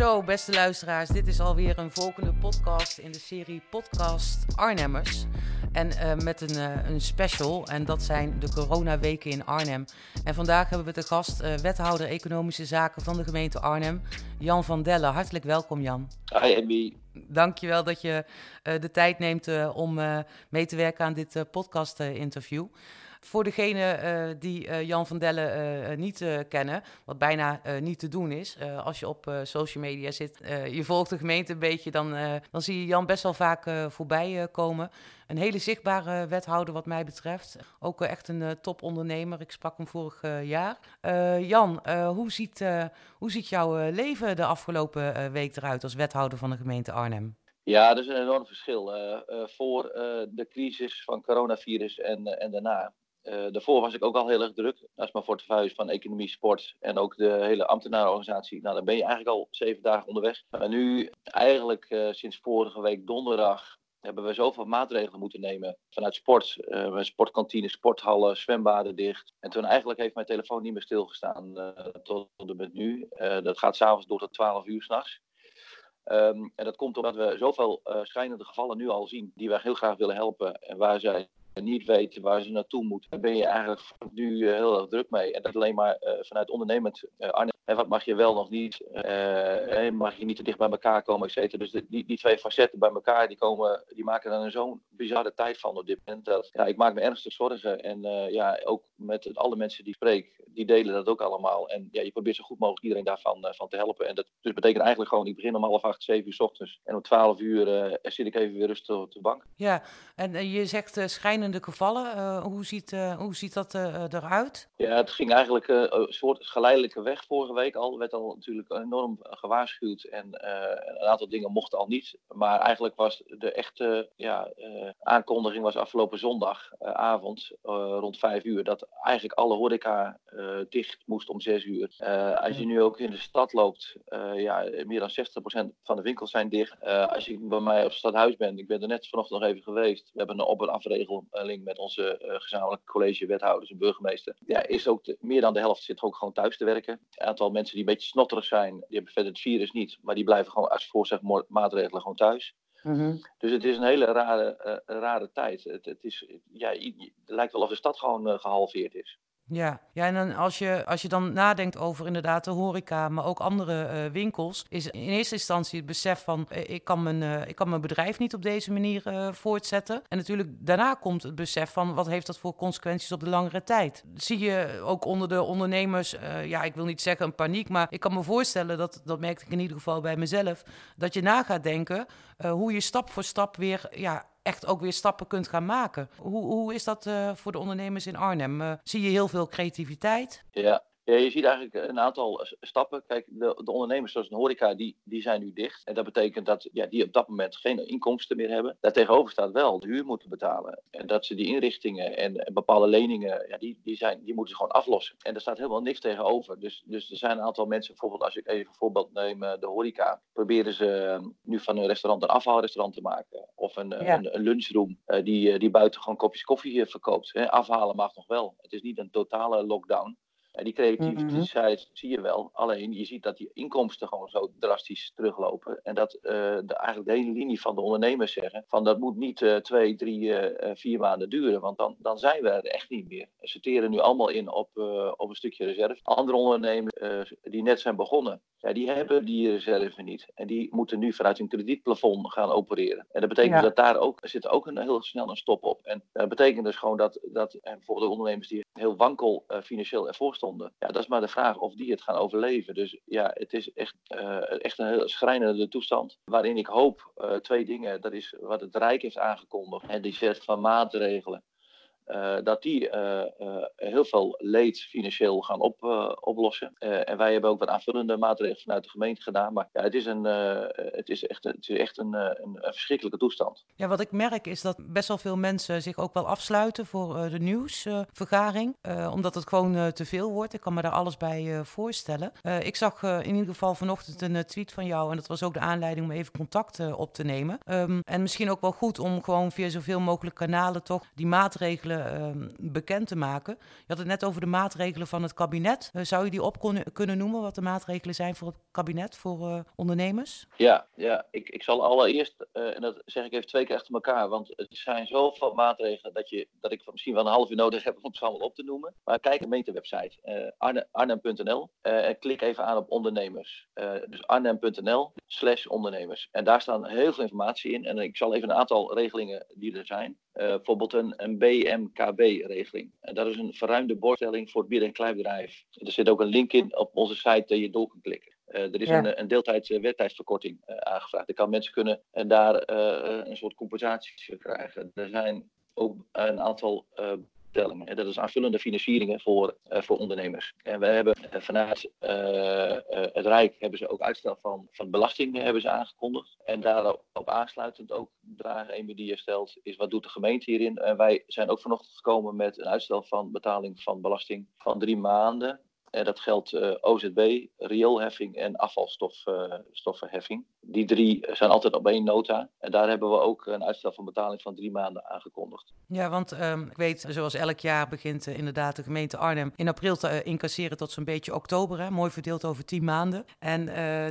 Zo, beste luisteraars, dit is alweer een volgende podcast in de serie Podcast Arnhemmers. En uh, met een, uh, een special, en dat zijn de coronaweken in Arnhem. En vandaag hebben we te gast uh, wethouder Economische Zaken van de gemeente Arnhem, Jan van Delle. Hartelijk welkom, Jan. Hi, Emmy. Dankjewel dat je de tijd neemt om mee te werken aan dit podcast-interview. Voor degene die Jan van Delle niet kennen, wat bijna niet te doen is, als je op social media zit, je volgt de gemeente een beetje, dan, dan zie je Jan best wel vaak voorbij komen. Een hele zichtbare wethouder wat mij betreft. Ook echt een topondernemer. Ik sprak hem vorig jaar. Jan, hoe, ziet, hoe ziet jouw leven de afgelopen week eruit als wethouder van de gemeente Arnhem? Ja, dat is een enorm verschil. voor de crisis van coronavirus en, en daarna daarvoor was ik ook al heel erg druk. Dat is mijn portefeuille van economie, sport en ook de hele ambtenarenorganisatie. Nou, dan ben je eigenlijk al zeven dagen onderweg. Maar nu, eigenlijk sinds vorige week donderdag, hebben we zoveel maatregelen moeten nemen vanuit sport. Uh, sportkantines, sporthallen, zwembaden dicht. En toen eigenlijk heeft mijn telefoon niet meer stilgestaan tot en met nu. dat gaat s'avonds door tot 12 uur s'nachts. Um, en dat komt omdat we zoveel schijnende gevallen nu al zien, die wij heel graag willen helpen. En waar zij niet weten waar ze naartoe moeten, daar ben je eigenlijk nu eh, heel erg druk mee. En dat alleen maar uh, vanuit ondernemend uh. En wat mag je wel nog niet? Uh, mag je niet te dicht bij elkaar komen, et cetera. Dus die, die twee facetten bij elkaar, die, komen, die maken er zo'n bizarre tijd van op dit moment. Dat, ja, ik maak me ernstig zorgen. En ja, ook met alle mensen die ik spreek, die delen dat ook allemaal. En ja, je probeert zo goed mogelijk iedereen daarvan van te helpen. En dat dus betekent eigenlijk gewoon, ik begin om half acht, zeven uur s ochtends. En om twaalf uur zit ik even weer rustig op de bank. Ja, en je zegt schijnende gevallen. Hoe, ziet, hoe ziet dat eruit? Ja, het ging eigenlijk een soort geleidelijke weg vorige week al. werd al natuurlijk enorm gewaarschuwd en een aantal dingen mochten al niet. Maar eigenlijk was de echte ja, aankondiging was afgelopen zondagavond rond vijf uur. Dat eigenlijk alle horeca dicht moest om zes uur. als je nu ook in de stad loopt, ja, meer dan 60% van de winkels zijn dicht. als je bij mij op het stadhuis bent, ik ben er net vanochtend nog even geweest. We hebben een op- en afregel met onze gezamenlijke college wethouders en burgemeester. Ja, is ook de, meer dan de helft zit ook gewoon thuis te werken. Een aantal mensen die een beetje snotterig zijn, die hebben verder het virus niet, maar die blijven gewoon als voorzegmaatregelen gewoon thuis. Mm -hmm. Dus het is een hele rare, uh, rare tijd. Het, het, is, ja, het lijkt wel of de stad gewoon uh, gehalveerd is. Ja, ja en als, je, als je dan nadenkt over inderdaad de horeca, maar ook andere uh, winkels, is in eerste instantie het besef van uh, ik, kan mijn, uh, ik kan mijn bedrijf niet op deze manier voortzetten. En natuurlijk daarna komt het besef van wat heeft dat voor consequenties op de langere tijd. Zie je ook onder de ondernemers, ja ik wil niet zeggen een paniek, maar ik kan me voorstellen, dat, dat merkte ik in ieder geval bij mezelf, dat je na gaat denken hoe je stap voor stap weer ja, echt ook weer stappen kunt gaan maken. Hoe, hoe is dat uh, voor de ondernemers in Arnhem? Uh, zie je heel veel creativiteit? Ja, ja, je ziet eigenlijk een aantal stappen. Kijk, de, de, ondernemers zoals een horeca, die, die zijn nu dicht. En dat betekent dat ja, die op dat moment geen inkomsten meer hebben. Daartegenover staat wel de huur moeten betalen. En dat ze die inrichtingen en, en bepaalde leningen, ja, die, die, zijn, die moeten ze gewoon aflossen. En daar staat helemaal niks tegenover. Dus, dus er zijn een aantal mensen, bijvoorbeeld als ik even een voorbeeld neem, de horeca. Proberen ze nu van een restaurant een afhaalrestaurant te maken. Of een, ja. een, een, lunchroom die, die buiten gewoon kopjes koffie verkoopt. Afhalen mag nog wel. Het is niet een totale lockdown. En die creativiteit mm-hmm. zie je wel. Alleen je ziet dat die inkomsten gewoon zo drastisch teruglopen. En dat uh, de, eigenlijk de hele linie van de ondernemers zeggen: van dat moet niet uh, twee, drie, uh, vier maanden duren. Want dan, dan zijn we er echt niet meer. Ze teren nu allemaal in op, op een stukje reserve. Andere ondernemers die net zijn begonnen, ja, die hebben die reserve niet. En die moeten nu vanuit hun kredietplafond gaan opereren. En dat betekent ja. dat daar ook, er zit ook een, heel snel een stop op. En dat betekent dus gewoon dat, dat en bijvoorbeeld de ondernemers die heel wankel financieel ervoor stonden. Ja, dat is maar de vraag of die het gaan overleven. Dus ja, het is echt, uh, echt een heel schrijnende toestand. Waarin ik hoop uh, twee dingen. Dat is wat het Rijk heeft aangekondigd. En die set van maatregelen. Uh, dat die uh, uh, heel veel leed financieel gaan op, oplossen. en wij hebben ook wat aanvullende maatregelen vanuit de gemeente gedaan. Maar ja, het is, een, het is echt, het is echt een, een, verschrikkelijke toestand. Ja, wat ik merk is dat best wel veel mensen zich ook wel afsluiten voor de nieuwsvergaring. omdat het gewoon te veel wordt. Ik kan me daar alles bij voorstellen. ik zag in ieder geval vanochtend een tweet van jou. En dat was ook de aanleiding om even contact op te nemen. Um, en misschien ook wel goed om gewoon via zoveel mogelijk kanalen toch die maatregelen ehm, bekend te maken. Je had het net over de maatregelen van het kabinet. zou je die op kunnen noemen, wat de maatregelen zijn voor het kabinet, voor ondernemers? Ja, ja ik, ik zal allereerst, en dat zeg ik even twee keer achter elkaar, want het zijn zoveel maatregelen dat, je, dat ik misschien wel een half uur nodig heb om het allemaal op te noemen. Maar kijk, gemeentewebsite, uh, arnhem.nl, en klik even aan op ondernemers. dus arnhem.nl slash ondernemers. En daar staan heel veel informatie in. En ik zal even een aantal regelingen die er zijn. Uh, bijvoorbeeld een, een BMKB-regeling. En dat is een verruimde borgstelling voor het midden- en kleinbedrijf. Er zit ook een link in op onze site dat je door kunt klikken. Uh, er is een, een deeltijds werktijdsverkorting uh, aangevraagd. Er kan mensen kunnen en daar een soort compensatie krijgen. Er zijn ook een aantal dat is aanvullende financieringen voor, uh, voor ondernemers. En we hebben uh, vanuit uh, het Rijk hebben ze ook uitstel van, van belastingen hebben ze aangekondigd. En daarop aansluitend ook vraag een die je stelt is wat doet de gemeente hierin? En wij zijn ook vanochtend gekomen met een uitstel van betaling van belasting van drie maanden. En dat geldt OZB, rioolheffing en afvalstoffenheffing. Die drie zijn altijd op één nota. En daar hebben we ook een uitstel van betaling van drie maanden aangekondigd. Ja, want um, ik weet, zoals elk jaar begint uh, inderdaad de gemeente Arnhem in april te uh, incasseren tot zo'n beetje oktober. Hè, mooi verdeeld over tien maanden. En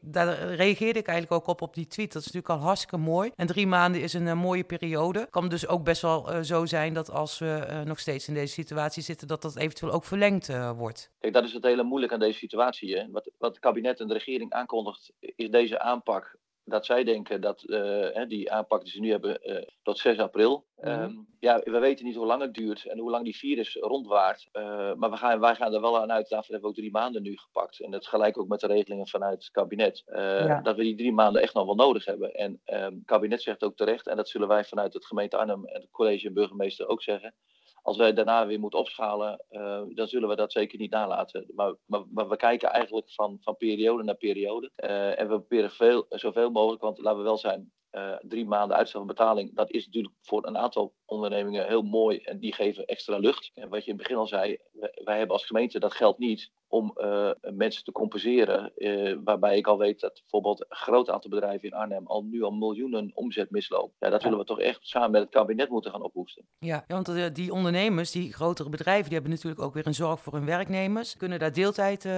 daar reageerde ik eigenlijk ook op op die tweet. Dat is natuurlijk al hartstikke mooi. En drie maanden is een mooie periode. Kan dus ook best wel zo zijn dat als we nog steeds in deze situatie zitten, dat dat eventueel ook verlengd wordt. Kijk, dat is het hele moeilijk aan deze situatie. Hè? Wat, wat het kabinet en de regering aankondigt, is deze aanpak. Dat zij denken dat uh, die aanpak die ze nu hebben uh, tot 6 april. Mm um, ja, we weten niet hoe lang het duurt en hoe lang die virus rondwaart. Uh, maar we gaan, wij gaan er wel aan uit. Daarvoor hebben we ook drie maanden nu gepakt. En dat gelijk ook met de regelingen vanuit het kabinet. Ja. Dat we die drie maanden echt nog wel nodig hebben. En um, het kabinet zegt ook terecht, en dat zullen wij vanuit het gemeente Arnhem en het college en burgemeester ook zeggen als wij daarna weer moeten opschalen, uh, dan zullen we dat zeker niet nalaten. Maar, maar, we kijken eigenlijk van, van periode naar periode. Uh, en we proberen veel, zoveel mogelijk, want laten we wel zijn, uh, drie maanden uitstel van betaling, dat is natuurlijk voor een aantal ondernemingen heel mooi en die geven extra lucht. En wat je in het begin al zei, wij hebben als gemeente dat geld niet om uh, mensen te compenseren. Uh, waarbij ik al weet dat bijvoorbeeld een groot aantal bedrijven in Arnhem al nu al miljoenen omzet mislopen. Ja, dat willen we toch echt samen met het kabinet moeten gaan ophoesten. Ja, want uh, die ondernemers, die grotere bedrijven, die hebben natuurlijk ook weer een zorg voor hun werknemers. Kunnen daar deeltijd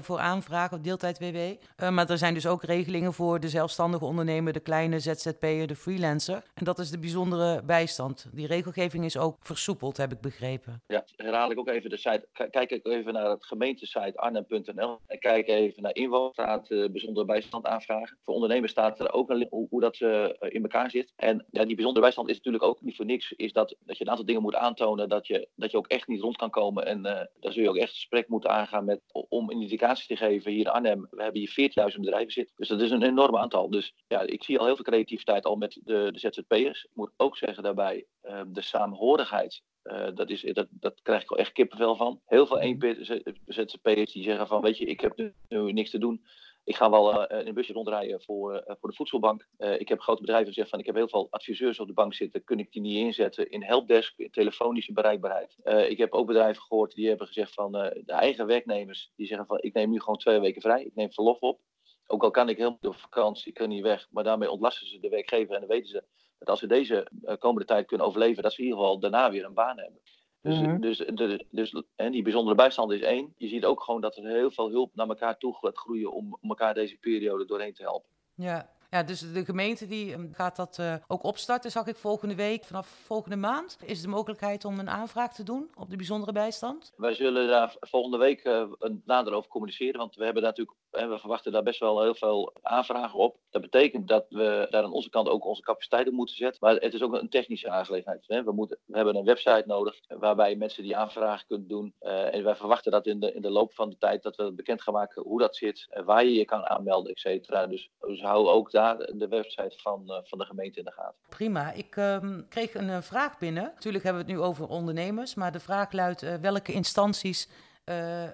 voor aanvragen, of deeltijd WW. maar er zijn dus ook regelingen voor de zelfstandige ondernemer, de kleine ZZP'er, de freelancer. En dat is de bijzondere bijstand. Die regelgeving is ook versoepeld, heb ik begrepen. Ja, herhaal ik ook even de site. Kijk ik even naar het gemeentesite arnhem.nl. En kijk even naar inwoners, staat uh, bijzondere bijstand aanvragen. Voor ondernemers staat er ook een hoe, hoe dat uh, in elkaar zit. En ja, die bijzondere bijstand is natuurlijk ook niet voor niks. Is dat, dat je een aantal dingen moet aantonen dat je, dat je ook echt niet rond kan komen. En uh, daar zul je ook echt gesprek moeten aangaan met, om een indicatie te geven. Hier in Arnhem, we hebben hier 14.000 bedrijven zitten. Dus dat is een enorm aantal. Dus ja, ik zie al heel veel creativiteit al met de, de ZZP'ers. Ik moet ook zeggen daarbij, de saamhorigheid uh, dat, is, dat, dat krijg ik al echt kippenvel van. Heel veel 1ZZP'ers die zeggen van, weet je, ik heb nu, nu niks te doen. Ik ga wel uh, in een busje rondrijden voor, uh, voor de voedselbank. ik heb grote bedrijven gezegd van, ik heb heel veel adviseurs op de bank zitten. Kun ik die niet inzetten in helpdesk, in telefonische bereikbaarheid? ik heb ook bedrijven gehoord die hebben gezegd van, de eigen werknemers, die zeggen van, ik neem nu gewoon twee weken vrij. Ik neem verlof op. Ook al kan ik heel op vakantie, ik kan niet weg. Maar daarmee ontlasten ze de werkgever en dan weten ze dat als we deze uh, komende tijd kunnen overleven, dat ze in ieder geval daarna weer een baan hebben. Dus, mm -hmm. dus, de, dus en die bijzondere bijstand is één. Je ziet ook gewoon dat er heel veel hulp naar elkaar toe gaat groeien om, om elkaar deze periode doorheen te helpen. Ja, ja, dus de gemeente die gaat dat uh, ook opstarten, zag ik volgende week. Vanaf volgende maand is de mogelijkheid om een aanvraag te doen op de bijzondere bijstand? Wij zullen daar volgende week uh, nader over communiceren, want we hebben natuurlijk we verwachten daar best wel heel veel aanvragen op. Dat betekent dat we daar aan onze kant ook onze capaciteiten moeten zetten. Maar het is ook een technische aangelegenheid. We, moeten, we hebben een website nodig waarbij mensen die aanvragen kunnen doen. En wij verwachten dat in de, in de loop van de tijd dat we bekend gaan maken hoe dat zit, waar je je kan aanmelden, et cetera. Dus, dus hou ook daar de website van, uh, van de gemeente in de gaten. Prima. Ik um, kreeg een uh, vraag binnen. Natuurlijk hebben we het nu over ondernemers, maar de vraag luidt welke instanties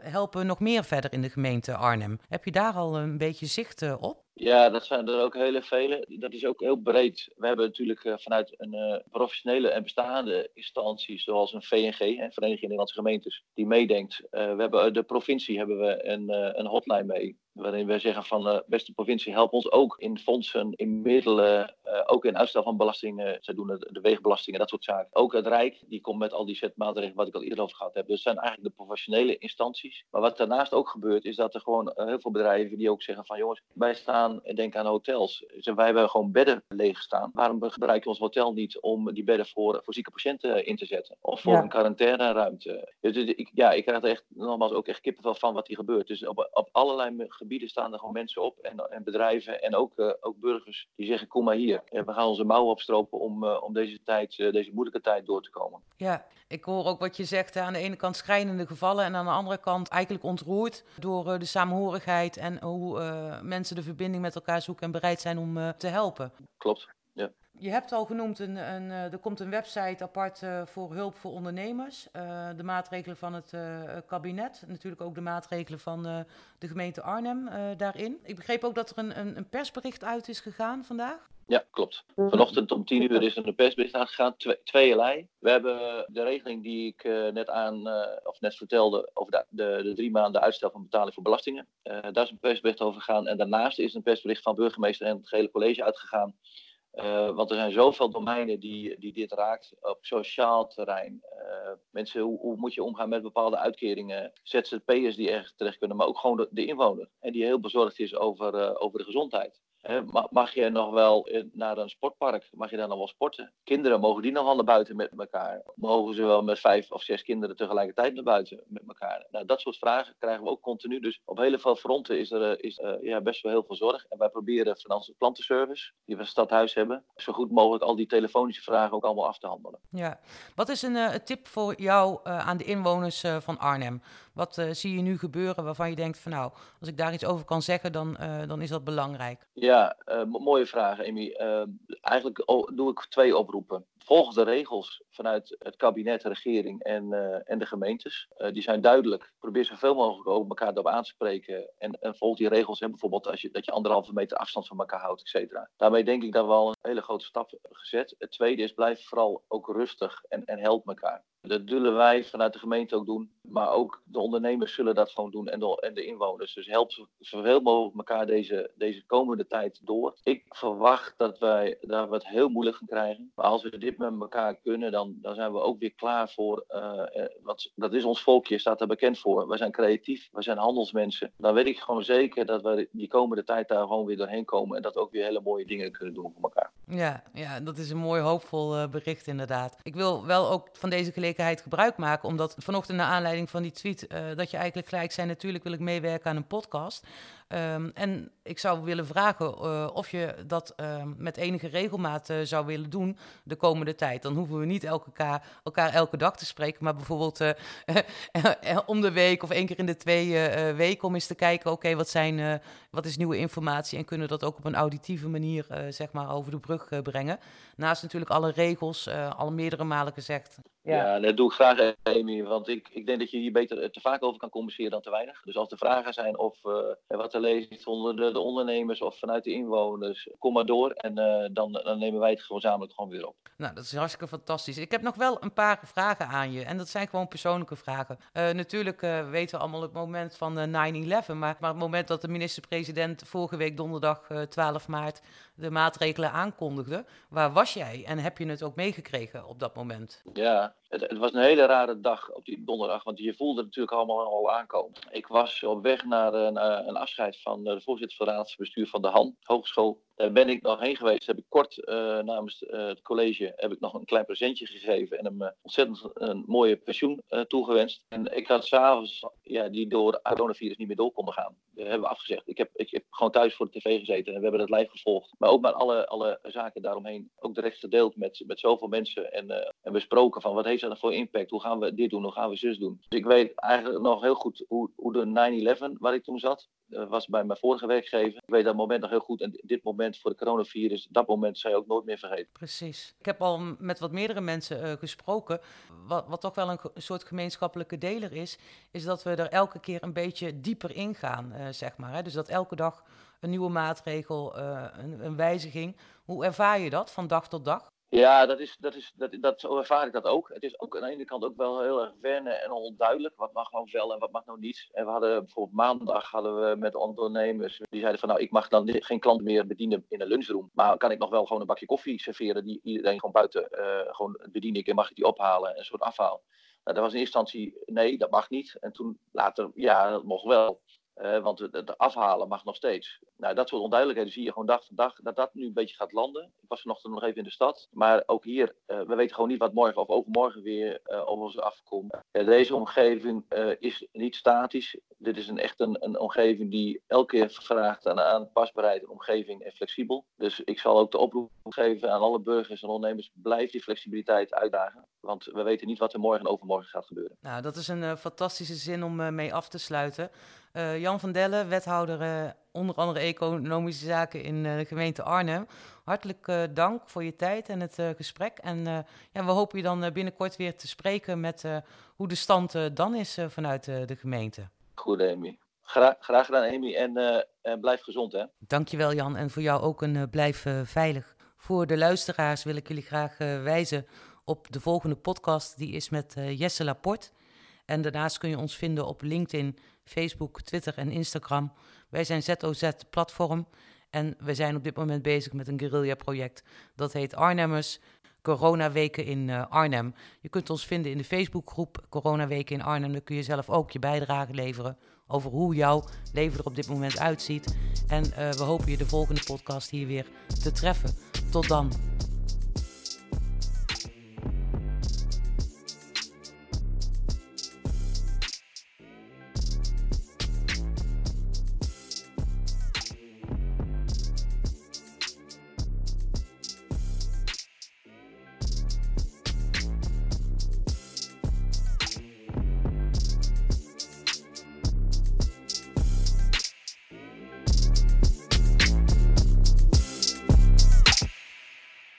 helpen nog meer verder in de gemeente Arnhem. Heb je daar al een beetje zicht uh, op? Ja, dat zijn er ook hele vele. Dat is ook heel breed. We hebben natuurlijk uh, vanuit een professionele en bestaande instantie, zoals een VNG, hè, Vereniging Nederlandse Gemeentes, die meedenkt. We hebben de provincie hebben we een, een hotline mee, waarin we zeggen van beste provincie, help ons ook in fondsen, in middelen, ook in uitstel van belastingen. Zij doen de, de wegenbelastingen, dat soort zaken. Ook het Rijk, die komt met al die set maatregelen wat ik al eerder over gehad heb. Dus het zijn eigenlijk de professionele instanties. Maar wat daarnaast ook gebeurt, is dat er gewoon heel veel bedrijven die ook zeggen van jongens, wij staan, denk aan hotels. Wij hebben gewoon bedden leeg staan. Waarom gebruiken we ons hotel niet om die bedden voor, voor zieke patiënten in te zetten? Of voor een quarantaineruimte? Dus ik, ja, ik krijg er echt nogmaals ook echt kippenvel van wat hier gebeurt. Dus op, op allerlei gebieden staan er gewoon mensen op en, en bedrijven en ook, uh, ook burgers die zeggen kom maar hier. We gaan onze mouwen opstropen om, uh, om deze tijd, uh, deze moeilijke tijd door te komen. Ja, ik hoor ook wat je zegt. Aan de ene kant schrijnende gevallen en aan de andere kant eigenlijk ontroerd door de samenhorigheid en hoe mensen de verbinding met elkaar zoeken en bereid zijn om te helpen. Klopt. Ja. Je hebt al genoemd, een, een, er komt een website apart voor hulp voor ondernemers. Uh, de maatregelen van het uh, kabinet, natuurlijk ook de maatregelen van de gemeente Arnhem daarin. Ik begreep ook dat er een, een, een, persbericht uit is gegaan vandaag. Ja, klopt. Vanochtend om tien uur is er een persbericht uitgegaan, twee. We hebben de regeling die ik net aan, of net vertelde, over de, de, de, drie maanden uitstel van betaling voor belastingen. daar is een persbericht over gegaan. En daarnaast is een persbericht van burgemeester en het gehele college uitgegaan want er zijn zoveel domeinen die, die dit raakt op sociaal terrein. Mensen, hoe, hoe, moet je omgaan met bepaalde uitkeringen? ZZP'ers die ergens terecht kunnen, maar ook gewoon de, de inwoner. En die heel bezorgd is over, over de gezondheid mag je nog wel naar een sportpark? Mag je daar nog wel sporten? Kinderen, mogen die nog wel naar buiten met elkaar? Mogen ze wel met vijf of zes kinderen tegelijkertijd naar buiten met elkaar? Nou, dat soort vragen krijgen we ook continu. Dus op heel veel fronten is er eh, is, uh, ja, best wel heel veel zorg. En wij proberen van onze klantenservice, die we in het stadhuis hebben, zo goed mogelijk al die telefonische vragen ook allemaal af te handelen. Ja, wat is een uh, tip voor jou aan de inwoners van Arnhem? Wat zie je nu gebeuren waarvan je denkt van nou, als ik daar iets over kan zeggen, dan, dan is dat belangrijk? Ja, uh, mooie vraag, Amy. Uh, eigenlijk doe ik twee oproepen. Volg de regels vanuit het kabinet, regering en, uh, en de gemeentes. die zijn duidelijk. Probeer zoveel mogelijk elkaar daarop aan te spreken. En, en volg die regels. Hè, bijvoorbeeld als je, dat je anderhalve meter afstand van elkaar houdt, et cetera. Daarmee denk ik dat we al een hele grote stap gezet. Het tweede is, blijf vooral ook rustig en, en help elkaar. Dat zullen wij vanuit de gemeente ook doen. Maar ook de ondernemers zullen dat gewoon doen en de, en de inwoners. Dus help zoveel mogelijk elkaar deze, deze komende tijd door. Ik verwacht dat wij we het heel moeilijk gaan krijgen. Maar als we dit met elkaar kunnen, dan, dan zijn we ook weer klaar voor. Uh, wat, dat is ons volkje, staat er bekend voor. We zijn creatief, we zijn handelsmensen. Dan weet ik gewoon zeker dat we die komende tijd daar gewoon weer doorheen komen. En dat we ook weer hele mooie dingen kunnen doen voor elkaar. Ja, ja dat is een mooi hoopvol uh, bericht inderdaad. Ik wil wel ook van deze gelegenheid gebruik maken, omdat vanochtend naar aanleiding van die tweet, dat je eigenlijk gelijk zei, natuurlijk wil ik meewerken aan een podcast. Um, en ik zou willen vragen uh, of je dat uh, met enige regelmaat uh, zou willen doen de komende tijd. Dan hoeven we niet elkaar, elkaar elke dag te spreken, maar bijvoorbeeld om de week of één keer in de twee weken om eens te kijken, oké, wat zijn, wat is nieuwe informatie en kunnen dat ook op een auditieve manier, zeg maar, over de brug brengen. Naast natuurlijk alle regels, al meerdere malen gezegd. Ja. ja, dat doe ik graag, Amy. Want ik, ik denk dat je hier beter te vaak over kan communiceren dan te weinig. Dus als er vragen zijn of uh, wat er leest onder de, de, ondernemers of vanuit de inwoners, kom maar door. En uh, dan, dan nemen wij het gezamenlijk gewoon weer op. Nou, dat is hartstikke fantastisch. Ik heb nog wel een paar vragen aan je. En dat zijn gewoon persoonlijke vragen. Uh, natuurlijk weten we allemaal het moment van 9-11. Maar, maar het moment dat de minister-president vorige week donderdag 12 maart de maatregelen aankondigde. Waar was jij en heb je het ook meegekregen op dat moment? Ja, het, het, was een hele rare dag op die donderdag, want je voelde het natuurlijk allemaal al aankomen. Ik was op weg naar een, eh, een afscheid van de voorzitter van het raadsbestuur van de Han Hogeschool daar ben ik nog heen geweest. Heb ik kort uh, namens het college heb ik nog een klein presentje gegeven en hem ontzettend een mooie pensioen toegewenst. En ik had s'avonds, ja, die door het coronavirus niet meer door konden gaan. Dat hebben we afgezegd. Ik heb, ik heb gewoon thuis voor de tv gezeten en we hebben het live gevolgd. Maar ook met alle, alle zaken daaromheen ook direct gedeeld met, met zoveel mensen en, en besproken van wat heeft dat voor impact? Hoe gaan we dit doen? Hoe gaan we zus doen? Dus ik weet eigenlijk nog heel goed hoe, hoe de 9-11 waar ik toen zat, was bij mijn vorige werkgever. Ik weet dat moment nog heel goed en dit moment voor de coronavirus, dat moment zou je ook nooit meer vergeten. Precies. Ik heb al met wat meerdere mensen uh, gesproken. Wat, wat, toch wel een, soort gemeenschappelijke deler is, is dat we er elke keer een beetje dieper in gaan, uh, zeg maar. Hè? Dus dat elke dag een nieuwe maatregel, een, een, wijziging. Hoe ervaar je dat van dag tot dag? Ja, dat is, dat is, dat, dat, zo ervaar ik dat ook. Het is ook aan de ene kant ook wel heel erg wennen en onduidelijk. Wat mag nou wel en wat mag nou niet. En we hadden bijvoorbeeld maandag hadden we met ondernemers. Die zeiden van nou, ik mag dan geen klant meer bedienen in een lunchroom. Maar kan ik nog wel gewoon een bakje koffie serveren die iedereen gewoon buiten uh, gewoon bedien ik en mag ik die ophalen. Een soort afhaal. Nou, dat was in eerste instantie nee, dat mag niet. En toen later, ja, dat mocht wel. Uh, want het afhalen mag nog steeds. Nou, dat soort onduidelijkheden zie je gewoon dag voor dag dat dat nu een beetje gaat landen. Ik was vanochtend nog even in de stad. Maar ook hier, uh, we weten gewoon niet wat morgen of overmorgen weer uh, op ons afkomt. deze omgeving is niet statisch. Dit is een, echt een, een omgeving die elke keer vraagt aan, aan pasbaarheid, omgeving en flexibel. Dus ik zal ook de oproep geven aan alle burgers en ondernemers. Blijf die flexibiliteit uitdagen. Want we weten niet wat er morgen en overmorgen gaat gebeuren. Nou, dat is een fantastische zin om mee af te sluiten. Jan van Dellen, wethouder onder andere economische zaken in uh, de gemeente Arnhem. Hartelijk dank voor je tijd en het gesprek. En ja, we hopen je dan binnenkort weer te spreken met hoe de stand dan is vanuit de gemeente. Goed, Amy. Gra graag gedaan, Amy. En, en blijf gezond, hè? Dankjewel, Jan. En voor jou ook een blijf veilig. Voor de luisteraars wil ik jullie graag wijzen op de volgende podcast. Die is met Jesse Laporte. En daarnaast kun je ons vinden op LinkedIn, Facebook, Twitter en Instagram. Wij zijn ZOZ Platform en we zijn op dit moment bezig met een guerrilla-project. Dat heet Arnhemmers Coronaweken in uh, Arnhem. Je kunt ons vinden in de Facebookgroep Coronaweken in Arnhem. Daar kun je zelf ook je bijdrage leveren over hoe jouw leven er op dit moment uitziet. En uh, we hopen je de volgende podcast hier weer te treffen. Tot dan.